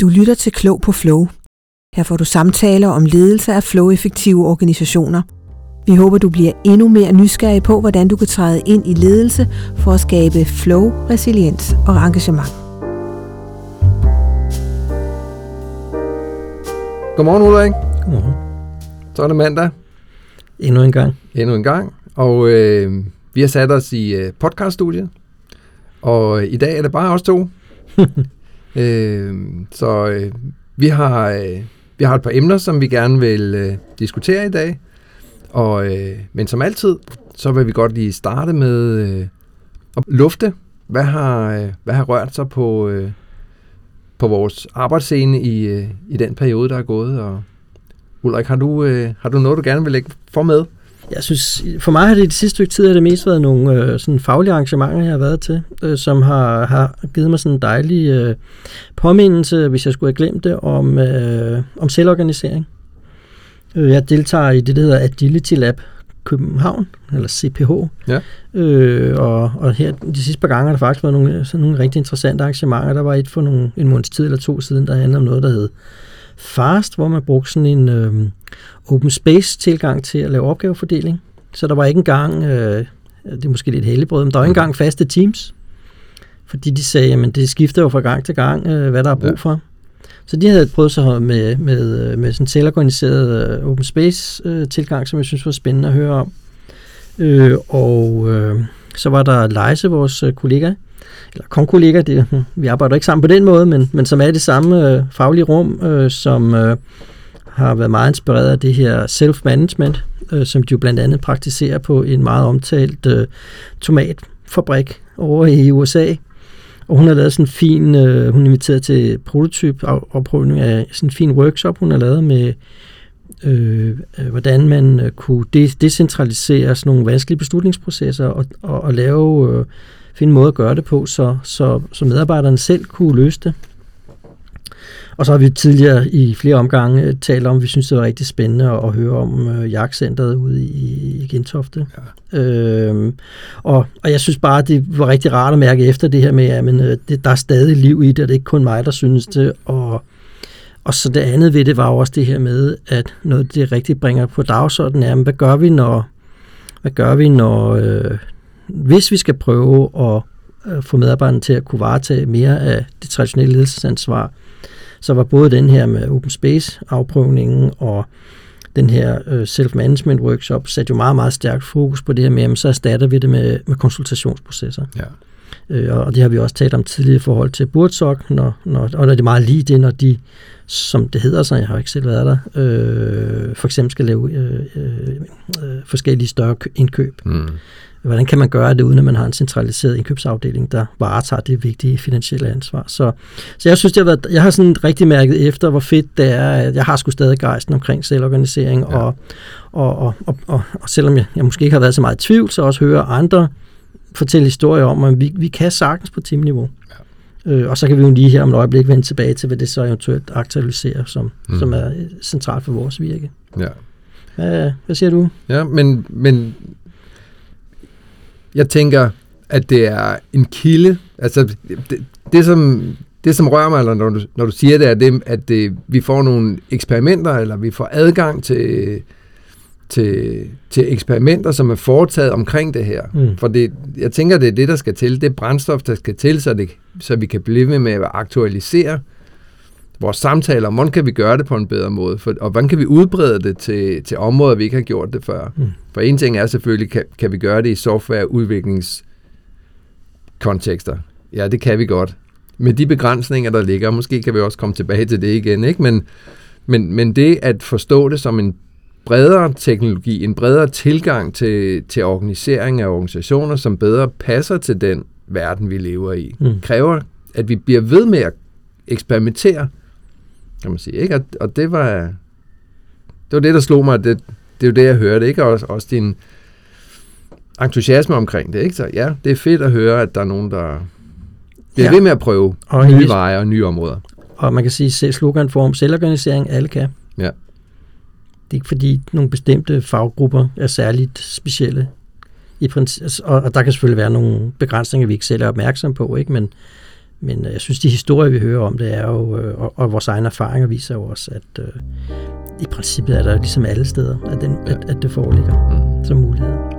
Du lytter til Klog på Flow. Her får du samtaler om ledelse af flow-effektive organisationer. Vi håber, du bliver endnu mere nysgerrig på, hvordan du kan træde ind i ledelse for at skabe flow, resiliens og engagement. Godmorgen Ulrik. Godmorgen. Så er det mandag Endnu en gang. endnu en gang, og øh, vi har sat os i øh, podcaststudiet, og i dag er det bare os to. øh, så øh, vi, har, øh, vi har et par emner, som vi gerne vil øh, diskutere i dag, og, øh, men som altid, så vil vi godt lige starte med øh, at lufte, hvad har, øh, hvad har rørt sig på, øh, på vores arbejdsscene i, øh, i den periode, der er gået, og Ulrik, har du, øh, har du noget, du gerne vil lægge for med? Jeg synes, for mig har det i det sidste stykke tid, har det mest været nogle øh, sådan faglige arrangementer, jeg har været til, øh, som har, har givet mig sådan en dejlig øh, påmindelse, hvis jeg skulle have glemt det, om, øh, om selvorganisering. Øh, Jeg deltager i det, der hedder Agility Lab København, eller CPH. Ja. Øh, og, og her de sidste par gange har der faktisk været nogle, sådan nogle rigtig interessante arrangementer. Der var et for nogle, en måneds tid eller to siden, der handlede om noget, der hed FAST, hvor man brugte sådan en øh, open space tilgang til at lave opgavefordeling. Så der var ikke engang, øh, det er måske lidt heldigbrød, men der var ikke engang faste teams. Fordi de sagde, at det skifter jo fra gang til gang, øh, hvad der er brug Ja. for. Så de havde prøvet sig med, med, øh, med sådan en selvorganiseret øh, open space øh, tilgang, som jeg synes var spændende at høre om. Øh, og øh, så var der Leise, vores øh, kollega, eller konkollega, det, hm, vi arbejder ikke sammen på den måde, men, men som er i det samme øh, faglige rum, øh, som øh, har været meget inspireret af det her self-management, øh, som de jo blandt andet praktiserer på en meget omtalt øh, tomatfabrik over i USA. Og hun har lavet sådan en fin, øh, hun er inviteret til prototyp opprøvning af sådan en fin workshop, hun har lavet med, øh, øh hvordan man øh, kunne de- decentralisere sådan nogle vanskelige beslutningsprocesser og, og, og lave, øh, finde en måde at gøre det på, så, så, så medarbejderne selv kunne løse det. Og så har vi tidligere i flere omgange øh, talt om, at vi synes, det var rigtig spændende at, høre om øh, jagtcenteret ude i, i Gentofte. Ja. Øhm, og, og jeg synes bare, det var rigtig rart at mærke efter det her med, at men, øh, det, der er stadig liv i det, og det er ikke kun mig, der synes det. Og, og så det andet ved det var også det her med, at noget det rigtig bringer på dagsordenen er, men hvad gør vi, når, hvad gør vi, når øh, hvis vi skal prøve at øh, få medarbejderne til at kunne varetage mere af det traditionelle ledelsesansvar, så var både den her med open space afprøvningen og den her øh, self-management workshop sat jo meget, meget stærkt fokus på det her med, jamen, så erstatter vi det med, med konsultationsprocesser. Ja. Øh, og det har vi også talt om tidligere i forhold til Burtsok, når, når, og når det er meget lige det, når de, som det hedder sig, jeg har ikke selv været der, øh, for eksempel skal lave øh, øh, øh, forskellige større kø- indkøb. Mm. Hvordan kan man gøre det, uden at man har en centraliseret indkøbsafdeling, der varetager det vigtige finansielle ansvar? Så, så jeg synes, det har været, jeg har sådan rigtig mærket efter, hvor fedt det er, at jeg har sgu stadig gejsten omkring selvorganisering, Ja. og, og, og, og, og, og selvom jeg, jeg måske ikke har været så meget i tvivl, så også høre andre fortælle historier om, at vi, vi kan sagtens på teamniveau. Ja. Øh, og så kan vi jo lige her om et øjeblik vende tilbage til, hvad det så eventuelt aktualiserer, som, Mm. som er centralt for vores virke. Ja. Hvad, hvad siger du? Ja, men, men jeg tænker, at det er en kilde. Altså, det, det, som, det som rører mig, eller når du, når du siger det, er det, at det, vi får nogle eksperimenter, eller vi får adgang til, til, til eksperimenter, som er foretaget omkring det her. Mm. For det, jeg tænker, det er det, der skal til. Det er brændstof, der skal til, så, det, så vi kan blive ved med at aktualisere vores samtaler om, hvordan kan vi gøre det på en bedre måde, for, og hvordan kan vi udbrede det til, til områder, vi ikke har gjort det før. Mm. For en ting er selvfølgelig, kan, kan vi gøre det i softwareudviklingskontekster? Ja, det kan vi godt. Med de begrænsninger, der ligger, måske kan vi også komme tilbage til det igen, ikke? Men, men, men det at forstå det som en bredere teknologi, en bredere tilgang til, til organisering af organisationer, som bedre passer til den verden, vi lever i, Mm. kræver, at vi bliver ved med at eksperimentere, kan man sige. Ikke? Og, og det var det var det, der slog mig. Det, det er jo det, jeg hørte. Ikke? Og også, også din entusiasme omkring det. Ikke? Så ja, det er fedt at høre, at der er nogen, der bliver ja. Ved med at prøve Og nye veje og nye områder. Og man kan sige, at sloganform, selvorganisering, alle kan. Ja. Det er ikke fordi nogle bestemte faggrupper er særligt specielle. I princi- og, og der kan selvfølgelig være nogle begrænsninger, vi ikke selv er opmærksom på, ikke? Men, men øh, jeg synes, de historier, vi hører om det, er jo, øh, og, og vores egne erfaringer viser jo også, at øh, i princippet er der ligesom alle steder, at, den, at, at det foreligger mm. som mulighed.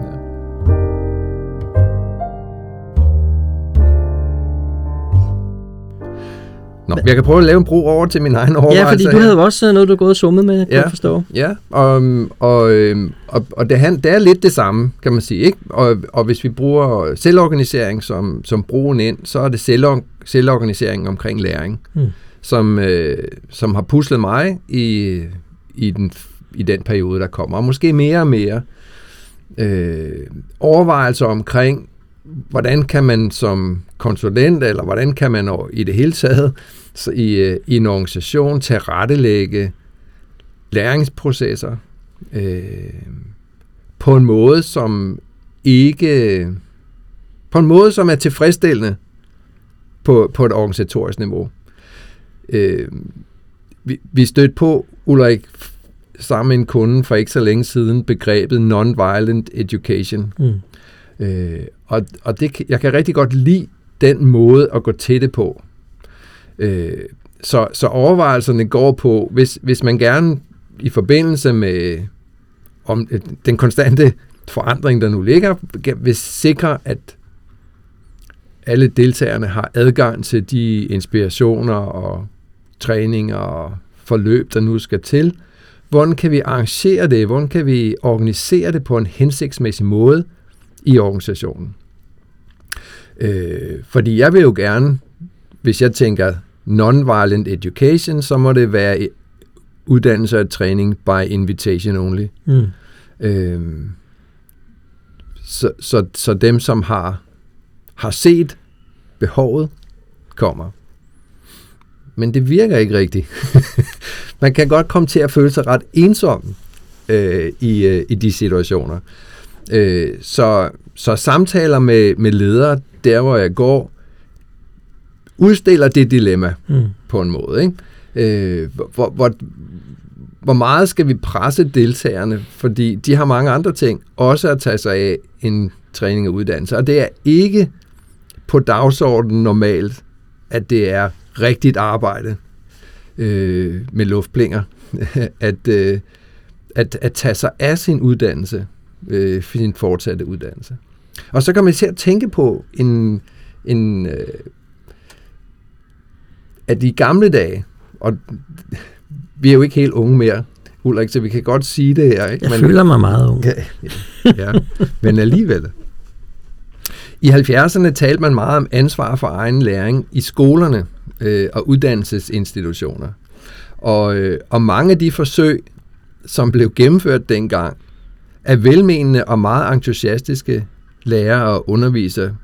Nå, jeg kan prøve at lave en bro over til min egen overvejelse. Ja, fordi du havde jo også noget, du har gået og summet med, kan ja, jeg forstå. Ja, og, og, øhm, og, og det, det er lidt det samme, kan man sige. Ikke? Og, og hvis vi bruger selvorganisering som, som broen ind, så er det selvor, selvorganisering omkring læring, mm. som, øh, som har puslet mig i, i, den, i den periode, der kommer. Og måske mere og mere øh, overvejelser omkring, hvordan kan man som konsulent, eller hvordan kan man i det hele taget i, øh, i en organisation tilrettelægge læringsprocesser øh, på en måde, som ikke på en måde, som er tilfredsstillende på, på et organisatorisk niveau. Øh, vi, vi stødte på, Ulrik, sammen med en kunde for ikke så længe siden, begrebet non-violent education. Mm. Øh, og og det, jeg kan rigtig godt lide den måde at gå til det på. Øh, så, så overvejelserne går på, hvis, hvis man gerne i forbindelse med om øh, den konstante forandring, der nu ligger, vil sikre, at alle deltagerne har adgang til de inspirationer og træninger og forløb, der nu skal til. Hvordan kan vi arrangere det? Hvordan kan vi organisere det på en hensigtsmæssig måde i organisationen? Øh, fordi jeg vil jo gerne, hvis jeg tænker non-violent education, så må det være uddannelse og træning by invitation only. Mm. Øh, så, så, så dem, som har, har set behovet, kommer. Men det virker ikke rigtigt. Man kan godt komme til at føle sig ret ensom øh, i, øh, i de situationer. Øh, så, så samtaler med, med ledere, der hvor jeg går, udstiller det dilemma mm. på en måde. Ikke? Øh, hvor, hvor, hvor meget skal vi presse deltagerne, fordi de har mange andre ting også at tage sig af en træning og uddannelse. Og det er ikke på dagsordenen normalt, at det er rigtigt arbejde øh, med luftblinger, at, øh, at, at tage sig af sin uddannelse, øh, sin fortsatte uddannelse. Og så kan man til at tænke på en, en øh, at i gamle dage, og vi er jo ikke helt unge mere, Ulrik, så vi kan godt sige det her. Ikke? Jeg men, føler mig meget ung. Ja, ja, men alligevel. I 70'erne talte man meget om ansvar for egen læring i skolerne øh, og uddannelsesinstitutioner. Og, øh, og mange af de forsøg, som blev gennemført dengang, af velmenende og meget entusiastiske lærere og undervisere,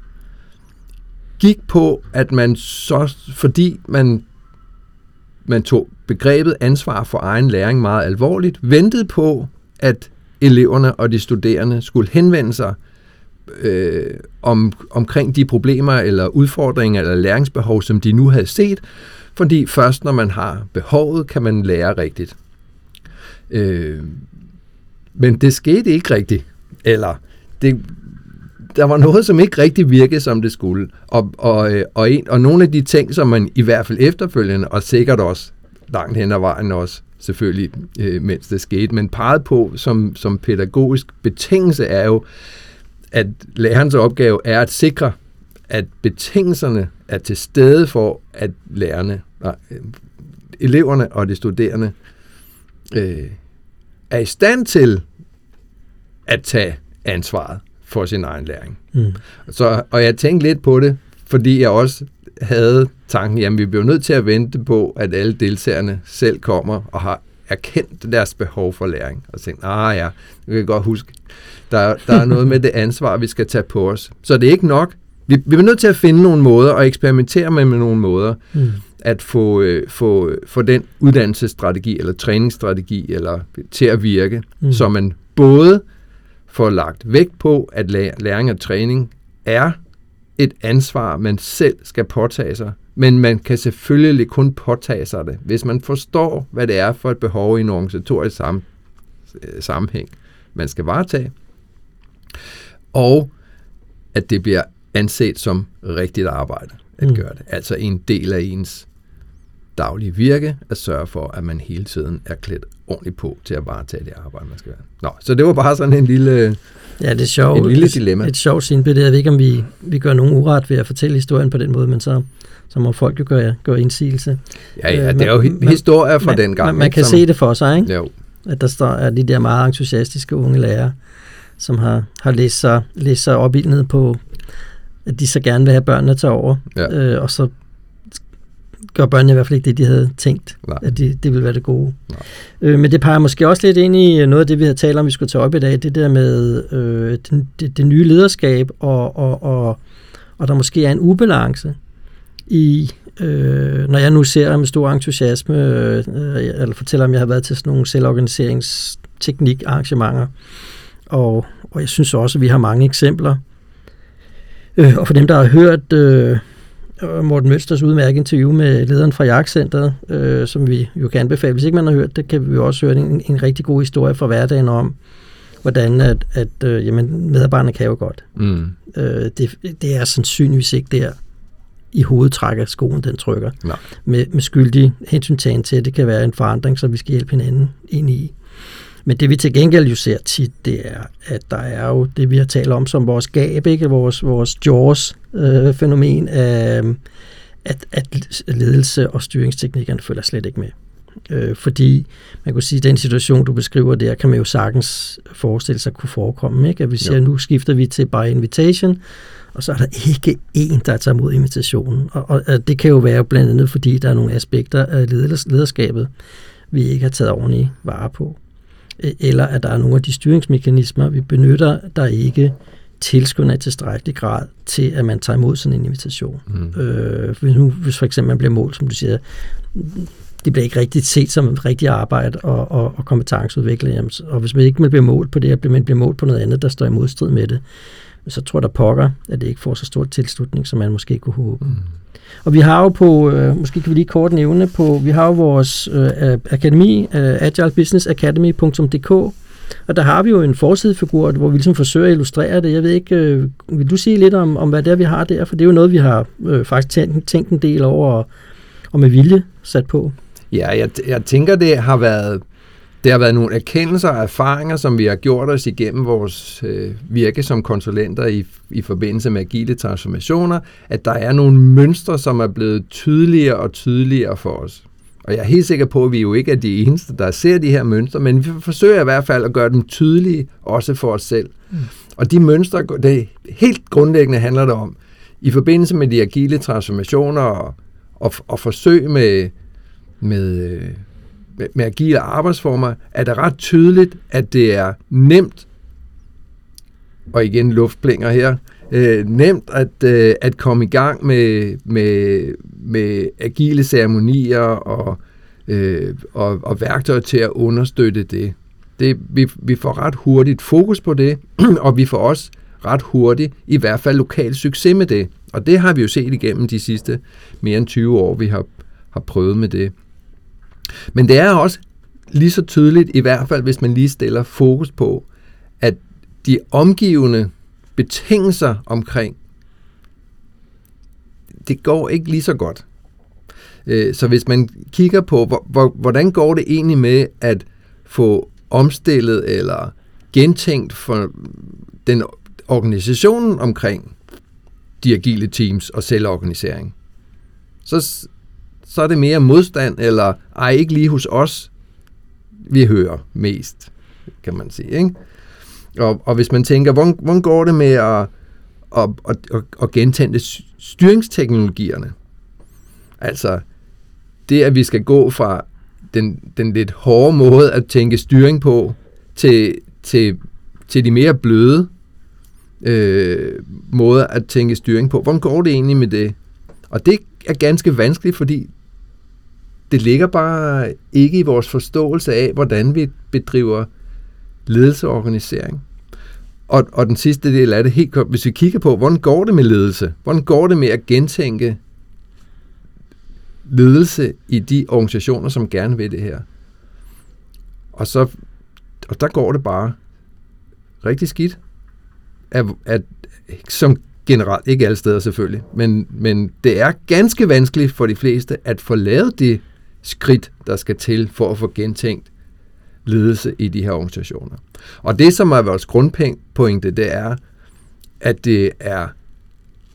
gik på, at man så, fordi man, man tog begrebet ansvar for egen læring meget alvorligt, ventede på, at eleverne og de studerende skulle henvende sig øh, om, omkring de problemer eller udfordringer eller læringsbehov, som de nu havde set, fordi først når man har behovet, kan man lære rigtigt. Øh, men det skete ikke rigtigt, eller det, der var noget, som ikke rigtig virkede, som det skulle. Og, og, øh, og, en, og nogle af de ting, som man i hvert fald efterfølgende, og sikkert også langt hen ad vejen også, selvfølgelig, øh, mens det skete, men peget på som, som pædagogisk betingelse er jo, at lærerens opgave er at sikre, at betingelserne er til stede for, at lærerne, nej, øh, eleverne og de studerende øh, er i stand til at tage ansvaret for sin egen læring. Mm. Så, og jeg tænkte lidt på det, fordi jeg også havde tanken, jamen vi bliver nødt til at vente på, at alle deltagerne selv kommer og har erkendt deres behov for læring. Og tænkt, ah ja, vi kan godt huske, der, der er noget med det ansvar, vi skal tage på os. Så det er ikke nok. Vi, vi er nødt til at finde nogle måder og eksperimentere med, med nogle måder, mm. At få, øh, få, få den uddannelsesstrategi eller træningsstrategi eller til at virke, mm. så man både får lagt vægt på, at læring og træning er et ansvar, man selv skal påtage sig. Men man kan selvfølgelig kun påtage sig det, hvis man forstår, hvad det er for et behov i en organisatorisk sam- øh, sammenhæng, man skal varetage. Og at det bliver anset som rigtigt arbejde. at Mm. gøre det. Altså en del af ens daglige virke at sørge for, at man hele tiden er klædt ordentligt på til at varetage det arbejde, man skal være. Nå, så det var bare sådan en lille... Ja, det er sjovt. Et lille et, dilemma. Et sjovt sindbillede. Jeg ved ikke, om vi, vi gør nogen uret ved at fortælle historien på den måde, men så, så må folk jo gøre, gøre indsigelse. Ja, ja, Øh, det er jo man- hi- historier fra man, den gang. Man, man ikke, kan som- se det for sig, ikke? Jo, at der står at de der meget entusiastiske unge lærere, som har, har læst, sig, læst sig ned på, at de så gerne vil have børnene til over, Ja. øh, og så gør børnene i hvert fald ikke det, de havde tænkt, Nej. at det, det ville være det gode. Nej. Øh, men det peger måske også lidt ind i noget af det, vi har talt om, vi skulle tage op i dag, det der med øh, det, det, det nye lederskab, og, og, og, og der måske er en ubalance i, øh, når jeg nu ser med stor entusiasme, øh, eller fortæller om, jeg har været til sådan nogle selvorganiseringsteknik-arrangementer, og, og jeg synes også, at vi har mange eksempler. Øh, og for dem, der har hørt øh, Morten Mølsters udmærket interview med lederen fra Jagtcenteret, øh, som vi jo kan anbefale. Hvis ikke man har hørt det, kan vi jo også høre en, en rigtig god historie fra hverdagen om, hvordan at, at øh, jamen, medarbejderne kan jo godt. mm, Øh, det, det er sandsynligvis ikke der i hovedtræk, at skoen den trykker. Nej. Med, med skyldig hensyntagen til, at det kan være en forandring, som vi skal hjælpe hinanden ind i. Men det vi til gengæld jo ser tit, det er, at der er jo det, vi har talt om som vores gab, ikke? vores, vores Jaws-fænomen, øh, at, at ledelse og styringsteknikkerne følger slet ikke med. Øh, fordi man kunne sige, at den situation, du beskriver der, kan man jo sagtens forestille sig kunne forekomme. Ikke? At vi siger, Jo. nu skifter vi til by invitation, og så er der ikke en, der tager imod invitationen. Og, og, og det kan jo være blandt andet, fordi der er nogle aspekter af leders- lederskabet, vi ikke har taget ordentligt vare på. Eller at der er nogle af de styringsmekanismer, vi benytter, der ikke tilskynder i tilstrækkelig grad til, at man tager imod sådan en invitation. mm, Øh, hvis, nu, hvis for eksempel man bliver målt, som du siger, det bliver ikke rigtigt set som et rigtigt arbejde og, og, og kompetenceudvikling. Og hvis man ikke bliver målt på det, men bliver målt på noget andet, der står i modstrid med det, så tror jeg, der pokker, at det ikke får så stor tilslutning, som man måske kunne håbe. mm. Og vi har jo på, øh, måske kan vi lige kort nævne på, vi har jo vores øh, akademi, øh, agilebusinessacademy.dk, og der har vi jo en forsidefigur, hvor vi ligesom forsøger at illustrere det. Jeg ved ikke, øh, vil du sige lidt om, om hvad det er, vi har der? For det er jo noget, vi har øh, faktisk tænkt, tænkt en del over, og, og med vilje sat på. Ja, jeg, jeg tænker, det har været det har været nogle erkendelser og erfaringer, som vi har gjort os igennem vores øh, virke som konsulenter i, i forbindelse med agile transformationer, at der er nogle mønstre, som er blevet tydeligere og tydeligere for os. Og jeg er helt sikker på, at vi jo ikke er de eneste, der ser de her mønstre, men vi forsøger i hvert fald at gøre dem tydelige, også for os selv. Mm. Og de mønstre, det helt grundlæggende handler det om, i forbindelse med de agile transformationer og, og, og forsøg med, med, øh, med, med agile arbejdsformer, er det ret tydeligt, at det er nemt, og igen luftblinger her, øh, nemt at, øh, at komme i gang med, med, med agile ceremonier og, øh, og, og værktøjer til at understøtte det. det vi, vi får ret hurtigt fokus på det, og vi får også ret hurtigt i hvert fald lokal succes med det. Og det har vi jo set igennem de sidste mere end 20 år, vi har, har prøvet med det. Men det er også lige så tydeligt, i hvert fald hvis man lige stiller fokus på, at de omgivende betingelser omkring, det går ikke lige så godt. Øh, så hvis man kigger på, hvordan går det egentlig med at få omstillet eller gentænkt for den organisationen omkring de agile teams og selvorganisering, så, så er det mere modstand, eller ej, ikke lige hos os, vi hører mest, kan man sige. Ikke? Og, og hvis man tænker, hvordan, hvordan går det med at, at, at, at, at gentænde styringsteknologierne? Altså, det at vi skal gå fra den, den lidt hårde måde at tænke styring på, til, til, til de mere bløde øh, måder at tænke styring på. Hvordan går det egentlig med det? Og det er ganske vanskeligt, fordi det ligger bare ikke i vores forståelse af, hvordan vi bedriver ledelseorganisering. og. Og, og den sidste del af det, helt kort, hvis vi kigger på, hvordan går det med ledelse? Hvordan går det med at gentænke ledelse i de organisationer, som gerne vil det her? Og så og der går det bare rigtig skidt. At, at, som generelt, ikke alle steder selvfølgelig, men, men det er ganske vanskeligt for de fleste at få lavet det skridt, der skal til for at få gentænkt ledelse i de her organisationer. Og det, som er vores grundpointe, det er, at det er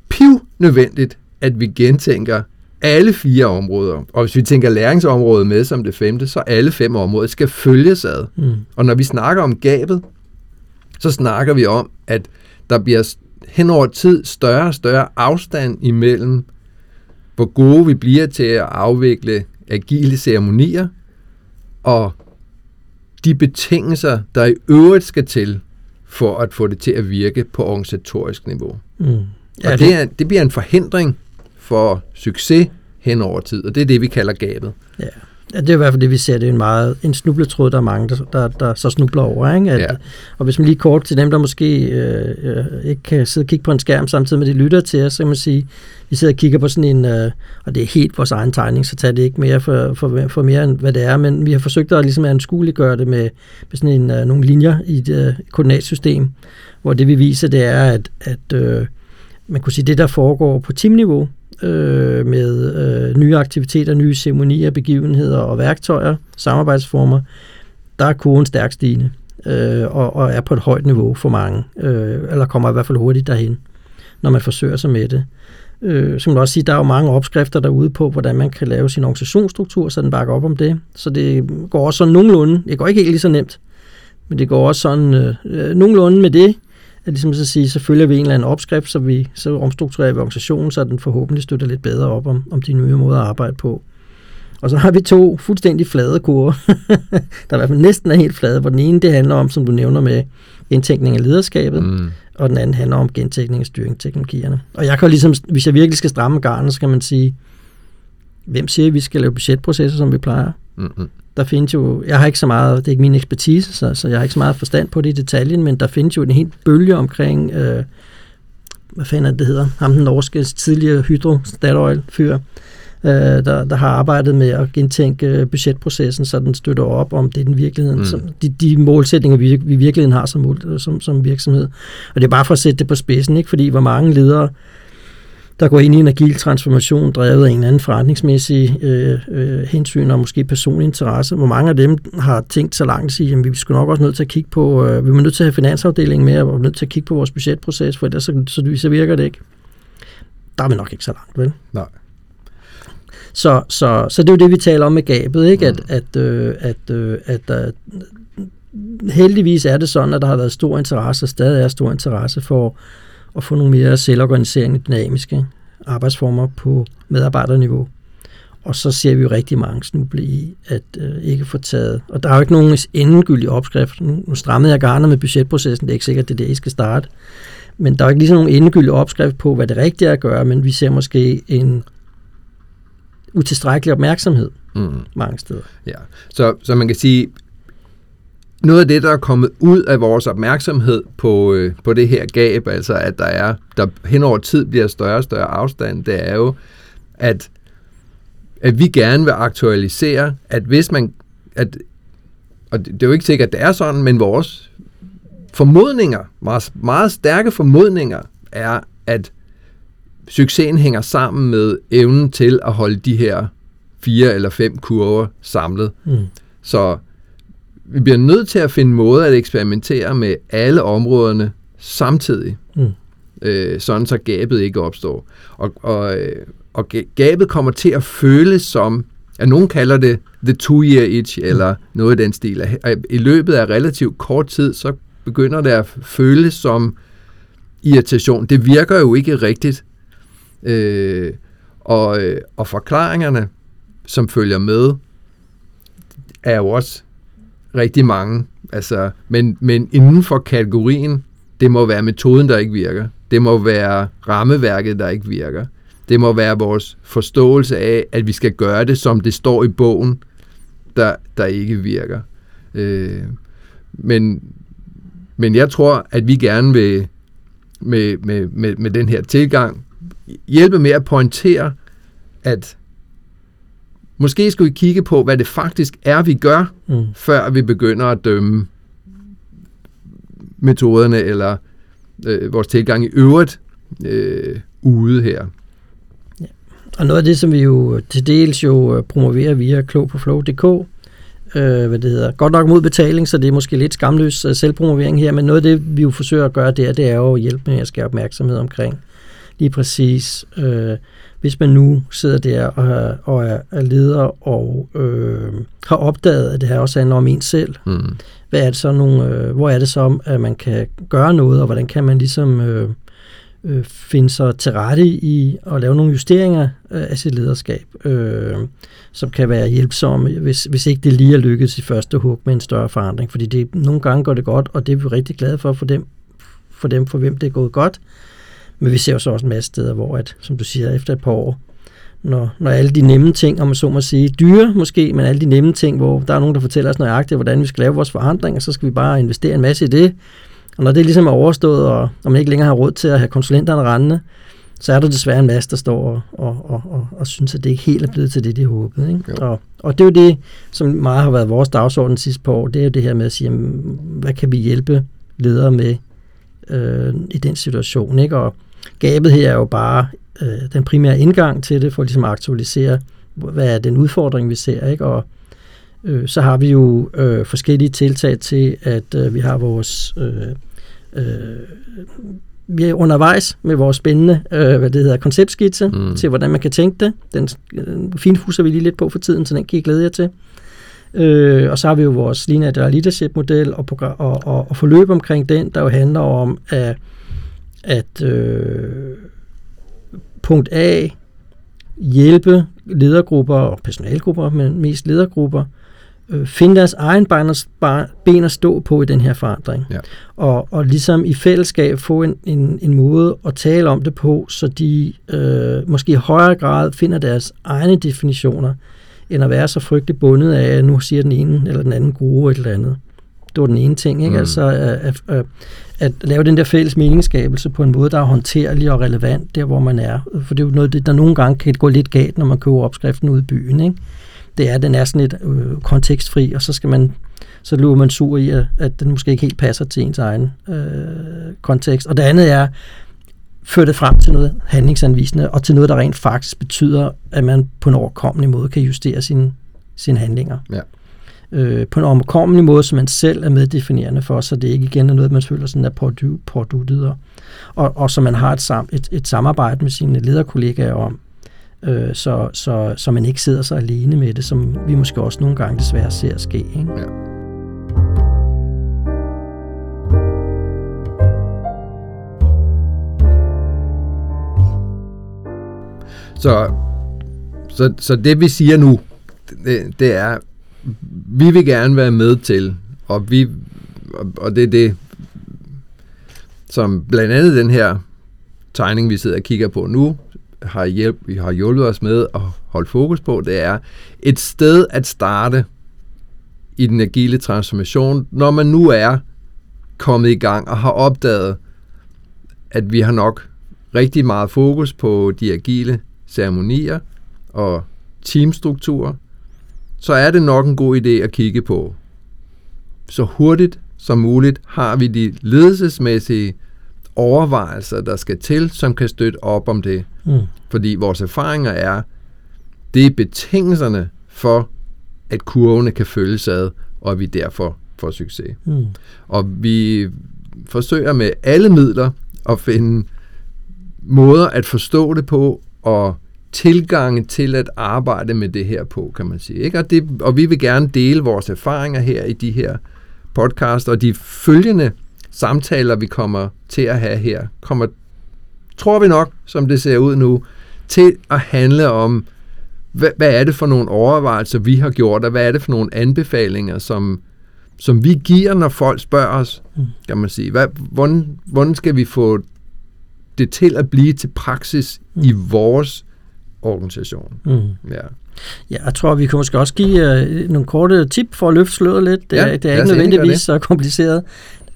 piv nødvendigt, at vi gentænker alle fire områder. Og hvis vi tænker læringsområdet med som det femte, så alle fem områder skal følges ad. Mm. Og når vi snakker om gabet, så snakker vi om, at der bliver hen over tid større og større afstand imellem, hvor gode vi bliver til at afvikle agile ceremonier, og de betingelser, der i øvrigt skal til, for at få det til at virke på organisatorisk niveau. Mm. Ja, og det, er, det bliver en forhindring for succes hen over tid, og det er det, vi kalder gabet. Ja. Ja, det er i hvert fald det, vi ser. Det er en meget en snubletråd, der er mange, der, der, der så snubler over. Ikke? At, ja. Og hvis man lige kort til dem, der måske øh, øh, ikke kan sidde og kigge på en skærm samtidig med, de lytter til os, så kan man sige, vi sidder og kigger på sådan en, øh, og det er helt vores egen tegning, så tager det ikke mere for, for, for mere end hvad det er, men vi har forsøgt at ligesom anskueliggøre det med, med sådan en, øh, nogle linjer i et øh, koordinatsystem, hvor det vi viser, det er, at, at øh, man kunne sige, det der foregår på teamniveau, øh, med øh, nye aktiviteter, nye ceremonier, begivenheder og værktøjer, samarbejdsformer, der er kurven stærkt stigende øh, og, og er på et højt niveau for mange, øh, eller kommer i hvert fald hurtigt derhen, når man forsøger sig med det. Øh, så man også sige, der er jo mange opskrifter derude på, hvordan man kan lave sin organisationsstruktur, så den bakker op om det. Så det går også sådan nogenlunde, det går ikke helt lige så nemt, men det går også sådan øh, øh nogenlunde med det, at ligesom så sige, så følger vi en eller anden opskrift, så vi så omstrukturerer vi organisationen, så den forhåbentlig støtter lidt bedre op om, om de nye måder at arbejde på. Og så har vi to fuldstændig flade kurver, der i hvert fald næsten er helt flade, hvor den ene det handler om, som du nævner med indtænkning af lederskabet, mm. og den anden handler om gentænkning af styringsteknologierne. Og jeg kan ligesom, hvis jeg virkelig skal stramme garnet, så kan man sige, hvem siger, at vi skal lave budgetprocesser, som vi plejer? Mm-hmm der findes jo, jeg har ikke så meget, det er ikke min ekspertise, så, så jeg har ikke så meget forstand på det i detaljen, men der findes jo en helt bølge omkring, øh, hvad fanden er det, det hedder, ham den norske tidligere hydro Statoil fyr, øh, der, der har arbejdet med at gentænke budgetprocessen, så den støtter op om det den virkeligheden, mm. som, de, de målsætninger, vi, vi virkeligheden har som, som, som virksomhed. Og det er bare for at sætte det på spidsen, ikke? fordi hvor mange ledere der går ind i en agil transformation, drevet af en eller anden forretningsmæssig øh, øh, hensyn og måske personlig interesse. Hvor mange af dem har tænkt så langt at sige, at vi skulle nok også nødt til at kigge på, øh, vi er nødt til at have finansafdelingen med, og vi er nødt til at kigge på vores budgetproces, for ellers så, så, så virker det ikke. Der er vi nok ikke så langt, vel? Nej. Så, så, så det er jo det, vi taler om med gabet, ikke? Mm. At, at, øh, at, øh, at øh, heldigvis er det sådan, at der har været stor interesse, og stadig er stor interesse for at få nogle mere selvorganiserende, dynamiske arbejdsformer på medarbejderniveau. Og så ser vi jo rigtig mange snuble i at øh, ikke få taget. Og der er jo ikke nogen endegyldig opskrift. Nu strammede jeg garnet med budgetprocessen, det er ikke sikkert, det er det, I skal starte. Men der er ikke ligesom nogen endegyldig opskrift på, hvad det rigtige er at gøre, men vi ser måske en utilstrækkelig opmærksomhed mm. mange steder. Ja, så, så man kan sige, noget af det, der er kommet ud af vores opmærksomhed på, øh, på det her gab, altså at der er, der hen over tid bliver større og større afstand, det er jo, at, at vi gerne vil aktualisere, at hvis man, at, og det, er jo ikke sikkert, at det er sådan, men vores formodninger, meget, meget stærke formodninger, er, at succesen hænger sammen med evnen til at holde de her fire eller fem kurver samlet. Mm. Så vi bliver nødt til at finde måder at eksperimentere med alle områderne samtidig, mm. øh, sådan så gabet ikke opstår. Og, og, øh, og gabet kommer til at føles som, at nogen kalder det the two-year itch, mm. eller noget i den stil. I løbet af relativt kort tid, så begynder det at føles som irritation. Det virker jo ikke rigtigt. Øh, og, øh, og forklaringerne, som følger med, er jo også rigtig mange. Altså, men, men inden for kategorien, det må være metoden, der ikke virker. Det må være rammeværket, der ikke virker. Det må være vores forståelse af, at vi skal gøre det, som det står i bogen, der, der ikke virker. Øh, men, men jeg tror, at vi gerne vil med, med, med, med den her tilgang hjælpe med at pointere, at Måske skulle vi kigge på, hvad det faktisk er, vi gør, mm. før vi begynder at dømme metoderne eller øh, vores tilgang i øvrigt øh, ude her. Og noget af det, som vi jo til dels jo øh, promoverer via klog på flow.dk, øh, hvad det hedder, godt nok mod betaling, så det er måske lidt skamløs øh, selvpromovering her, men noget af det, vi jo forsøger at gøre der, det er jo at hjælpe med at skabe opmærksomhed omkring lige præcis, øh, hvis man nu sidder der og, er, og er, er leder og øh, har opdaget, at det her også handler om en selv, Mm. hvad er det så nogle, øh, hvor er det så, at man kan gøre noget, og hvordan kan man ligesom øh, øh, finde sig til rette i at lave nogle justeringer øh, af sit lederskab, øh, som kan være hjælpsomme, hvis, hvis ikke det lige er lykkedes i første hug med en større forandring. Fordi det, nogle gange går det godt, og det er vi rigtig glade for, for dem, for dem, for hvem det er gået godt. Men vi ser jo så også en masse steder, hvor, at, som du siger, efter et par år, når, når alle de nemme ting, om man så må sige, dyre måske, men alle de nemme ting, hvor der er nogen, der fortæller os nøjagtigt, hvordan vi skal lave vores forandringer, så skal vi bare investere en masse i det. Og når det ligesom er overstået, og, og man ikke længere har råd til at have konsulenterne rendende, så er der desværre en masse, der står og, og, og, og, og synes, at det ikke helt er blevet til det, de håbede. Ikke? Jo. Og, og det er jo det, som meget har været vores dagsorden sidste par år, det er jo det her med at sige, jamen, hvad kan vi hjælpe ledere med øh, i den situation. Ikke? Og gabet her er jo bare øh, den primære indgang til det, for ligesom at aktualisere, hvad er den udfordring, vi ser. Ikke? Og øh, så har vi jo øh, forskellige tiltag til, at øh, vi har vores... Øh, øh, vi er undervejs med vores spændende øh, hvad det hedder, konceptskitse Mm. til, hvordan man kan tænke det. Den øh, finfuser vi lige lidt på for tiden, så den kan I glæde jer til. Øh, og så har vi jo vores linear leadership-model og, og, og, og forløb omkring den, der jo handler om at, at øh, punkt A, hjælpe ledergrupper og personalgrupper, men mest ledergrupper, øh, finde deres egen ben at, stå på i den her forandring. Ja. Og, og ligesom i fællesskab få en, en, en måde at tale om det på, så de øh, måske i højere grad finder deres egne definitioner, end at være så frygtelig bundet af, at nu siger den ene eller den anden guru eller andet. Det var den ene ting, ikke? Mm. Altså at, at, lave den der fælles meningsskabelse på en måde, der er håndterlig og relevant der, hvor man er. For det er jo noget, det- der nogle gange kan gå lidt galt, når man køber opskriften ude i byen, ikke? Det er, at den er sådan lidt øh, kontekstfri, og så skal man så løber man sur i, at, at den måske ikke helt passer til ens egen øh, kontekst. Og det andet er, føre det frem til noget handlingsanvisende, og til noget, der rent faktisk betyder, at man på en overkommelig måde kan justere sine, sine handlinger. Ja. Øh, på en omkommelig måde, som man selv er meddefinerende for, så det ikke igen er noget, man føler sådan er pådu- påduttet, og, og, og så man har et, sam, et, et samarbejde med sine lederkollegaer om, øh, så, så, så man ikke sidder så alene med det, som vi måske også nogle gange desværre ser ske. Ikke? Ja. Så, så, så det vi siger nu, det, det er, vi vil gerne være med til, og, vi, og, og det er det, som blandt andet den her tegning, vi sidder og kigger på nu, har, hjælp, vi har hjulpet os med at holde fokus på, det er et sted at starte i den agile transformation, når man nu er kommet i gang og har opdaget, at vi har nok rigtig meget fokus på de agile ceremonier og teamstrukturer, så er det nok en god idé at kigge på. Så hurtigt som muligt har vi de ledelsesmæssige overvejelser, der skal til, som kan støtte op om det. Mm. Fordi vores erfaringer er, det er betingelserne for, at kurvene kan følges ad, og at vi derfor får succes. Mm. Og vi forsøger med alle midler at finde måder at forstå det på, og tilgange til at arbejde med det her på, kan man sige. Ikke? Og, det, og vi vil gerne dele vores erfaringer her i de her podcast, og de følgende samtaler, vi kommer til at have her, kommer, tror vi nok, som det ser ud nu, til at handle om, hvad, hvad er det for nogle overvejelser, vi har gjort, og hvad er det for nogle anbefalinger, som, som vi giver, når folk spørger os, Mm. kan man sige. Hvad, hvordan, hvordan skal vi få det til at blive til praksis Mm. i vores organisation? Mm. Ja. Ja, jeg tror, vi kan måske også give øh, nogle korte tip for at løfte sløret lidt. Det, Ja, er, det er ikke nødvendigvis det. så kompliceret.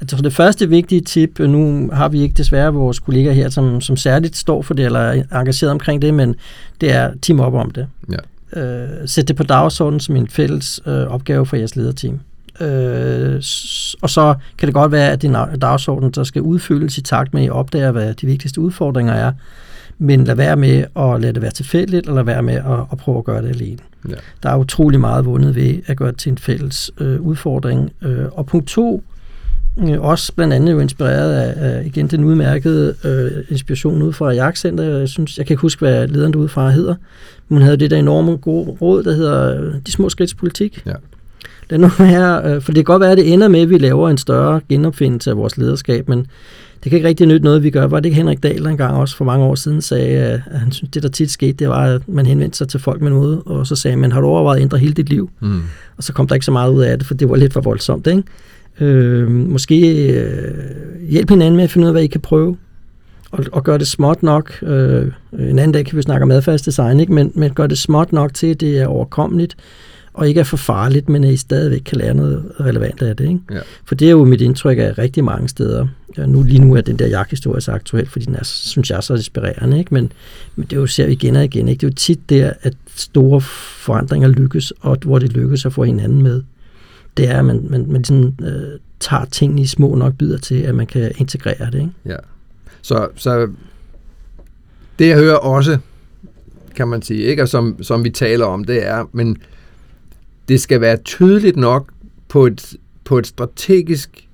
Tror, det første vigtige tip, øh, nu har vi ikke desværre vores kolleger her, som, som særligt står for det, eller er engageret omkring det, men det er team op om det. Ja. Øh, sæt det på dagsordenen som en fælles øh, opgave for jeres lederteam. Øh, og så kan det godt være, at din dagsorden der skal udfyldes i takt med, at I opdager, hvad de vigtigste udfordringer er. Men lad være med at lade det være tilfældigt, eller lad være med at, at prøve at gøre det alene. Ja. Der er utrolig meget vundet ved at gøre det til en fælles øh, udfordring. Øh, og punkt to, øh, også blandt andet jo inspireret af, af igen den udmærkede øh, inspiration ud fra Ajax Center. Jeg, synes, jeg kan ikke huske, hvad lederen udefra hedder. Men hun havde det der enorme gode råd, der hedder øh, De små skridts politik. Ja. Lad nu være, øh, for det kan godt være, at det ender med, at vi laver en større genopfindelse af vores lederskab, men det kan ikke rigtig nytte noget, vi gør. Var det ikke Henrik Dahl, der engang også for mange år siden sagde, at han synes, det der tit skete, det var, at man henvendte sig til folk med noget, og så sagde man, har du overvejet at ændre hele dit liv? Mm. Og så kom der ikke så meget ud af det, for det var lidt for voldsomt. Ikke? Øh, måske øh, hjælp hinanden med at finde ud af, hvad I kan prøve. Og, og gøre det småt nok. Øh, en anden dag kan vi snakke om adfærdsdesign, ikke? Men, men gør det småt nok til, at det er overkommeligt, og ikke er for farligt, men at I stadigvæk kan lære noget relevant af det. Ikke? Ja. For det er jo mit indtryk af rigtig mange steder. Nu, lige nu er den der jagthistorie så aktuel, fordi den er, synes jeg, er så inspirerende. Ikke? Men, men det er jo, ser vi igen og igen. Ikke? Det er jo tit der, at store forandringer lykkes, og hvor det lykkes at få hinanden med. Det er, at man, man, man sådan, øh, tager tingene i små nok bidder til, at man kan integrere det. Ikke? Ja. Så, så det jeg hører også, kan man sige, ikke? Og som, som vi taler om, det er, men det skal være tydeligt nok på et, på et strategisk,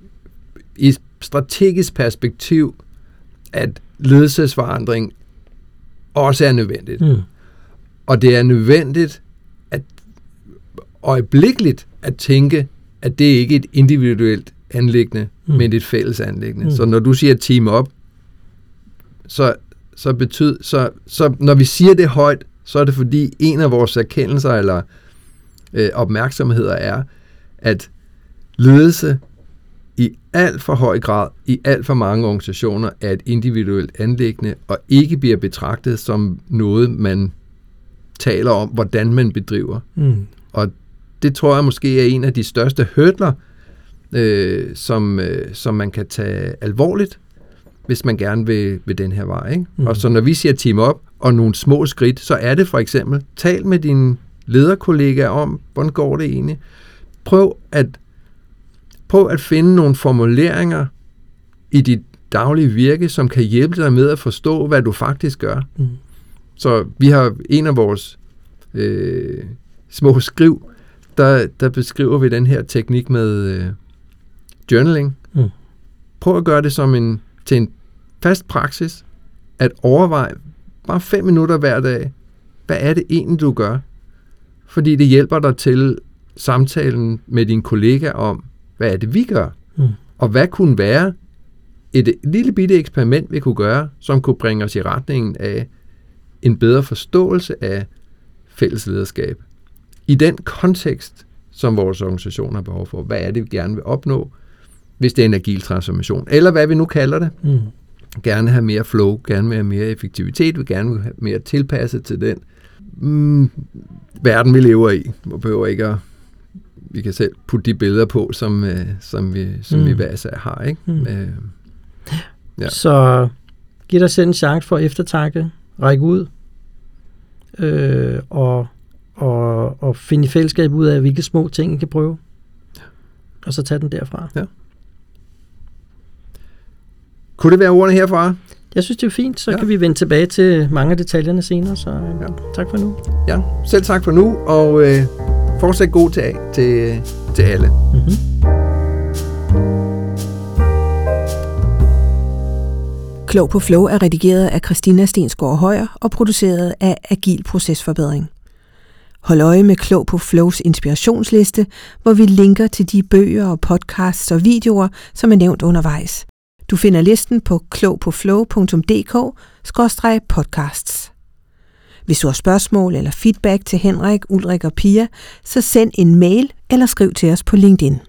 i et strategisk perspektiv, at ledelsesforandring også er nødvendigt. Mm. Og det er nødvendigt at øjeblikkeligt at tænke, at det ikke er et individuelt anlæggende, Mm. men et fælles anlæggende. Mm. Mm. Så når du siger team op, så, så betyder, så, så når vi siger det højt, så er det fordi en af vores erkendelser eller øh, opmærksomheder er, at ledelse i alt for høj grad, i alt for mange organisationer, er et individuelt anlæggende, og ikke bliver betragtet som noget, man taler om, hvordan man bedriver. Mm. Og det tror jeg måske er en af de største hurdler, øh, som, øh, som man kan tage alvorligt, hvis man gerne vil, vil den her vej. Ikke? Mm. Og så når vi siger team op og nogle små skridt, så er det for eksempel, tal med dine lederkollegaer om, hvordan går det egentlig. Prøv at, prøv at finde nogle formuleringer i dit daglige virke, som kan hjælpe dig med at forstå, hvad du faktisk gør. Mm. Så vi har en af vores øh, små skriv, der, der beskriver vi den her teknik med øh, journaling. Mm. Prøv at gøre det som en, til en fast praksis, at overveje bare fem minutter hver dag, hvad er det egentlig, du gør? Fordi det hjælper dig til samtalen med din kollega om, hvad er det, vi gør? Mm. Og hvad kunne være et lille bitte eksperiment, vi kunne gøre, som kunne bringe os i retningen af en bedre forståelse af fælles lederskab. I den kontekst, som vores organisation har behov for. Hvad er det, vi gerne vil opnå, hvis det er en agil transformation? Eller hvad vi nu kalder det. Mm. Gerne have mere flow, gerne have mere effektivitet, vi gerne vil have mere tilpasset til den mm, verden, vi lever i. Vi behøver ikke at vi kan selv putte de billeder på, som, øh, som, vi, som Mm. vi hver især har. Ikke? Mm. Øh, Ja. Så giv dig selv en chance for eftertanke, række ud, øh, og, og, og finde i fællesskab ud af, hvilke små ting I kan prøve. Og så tage den derfra. kunne det være ordene herfra? Jeg synes, det er fint, så ja. Kan vi vende tilbage til mange af detaljerne senere, så ja. Ja. tak for nu. Ja, selv tak for nu, og øh, fortsat god dag til, til alle. Mm-hmm. Klog på Flow er redigeret af Christina Stensgaard Højer og produceret af Agil Procesforbedring. Hold øje med Klog på Flows inspirationsliste, hvor vi linker til de bøger og podcasts og videoer, som er nævnt undervejs. Du finder listen på klogpåflow.dk-podcasts. Hvis du har spørgsmål eller feedback til Henrik, Ulrik og Pia, så send en mail eller skriv til os på LinkedIn.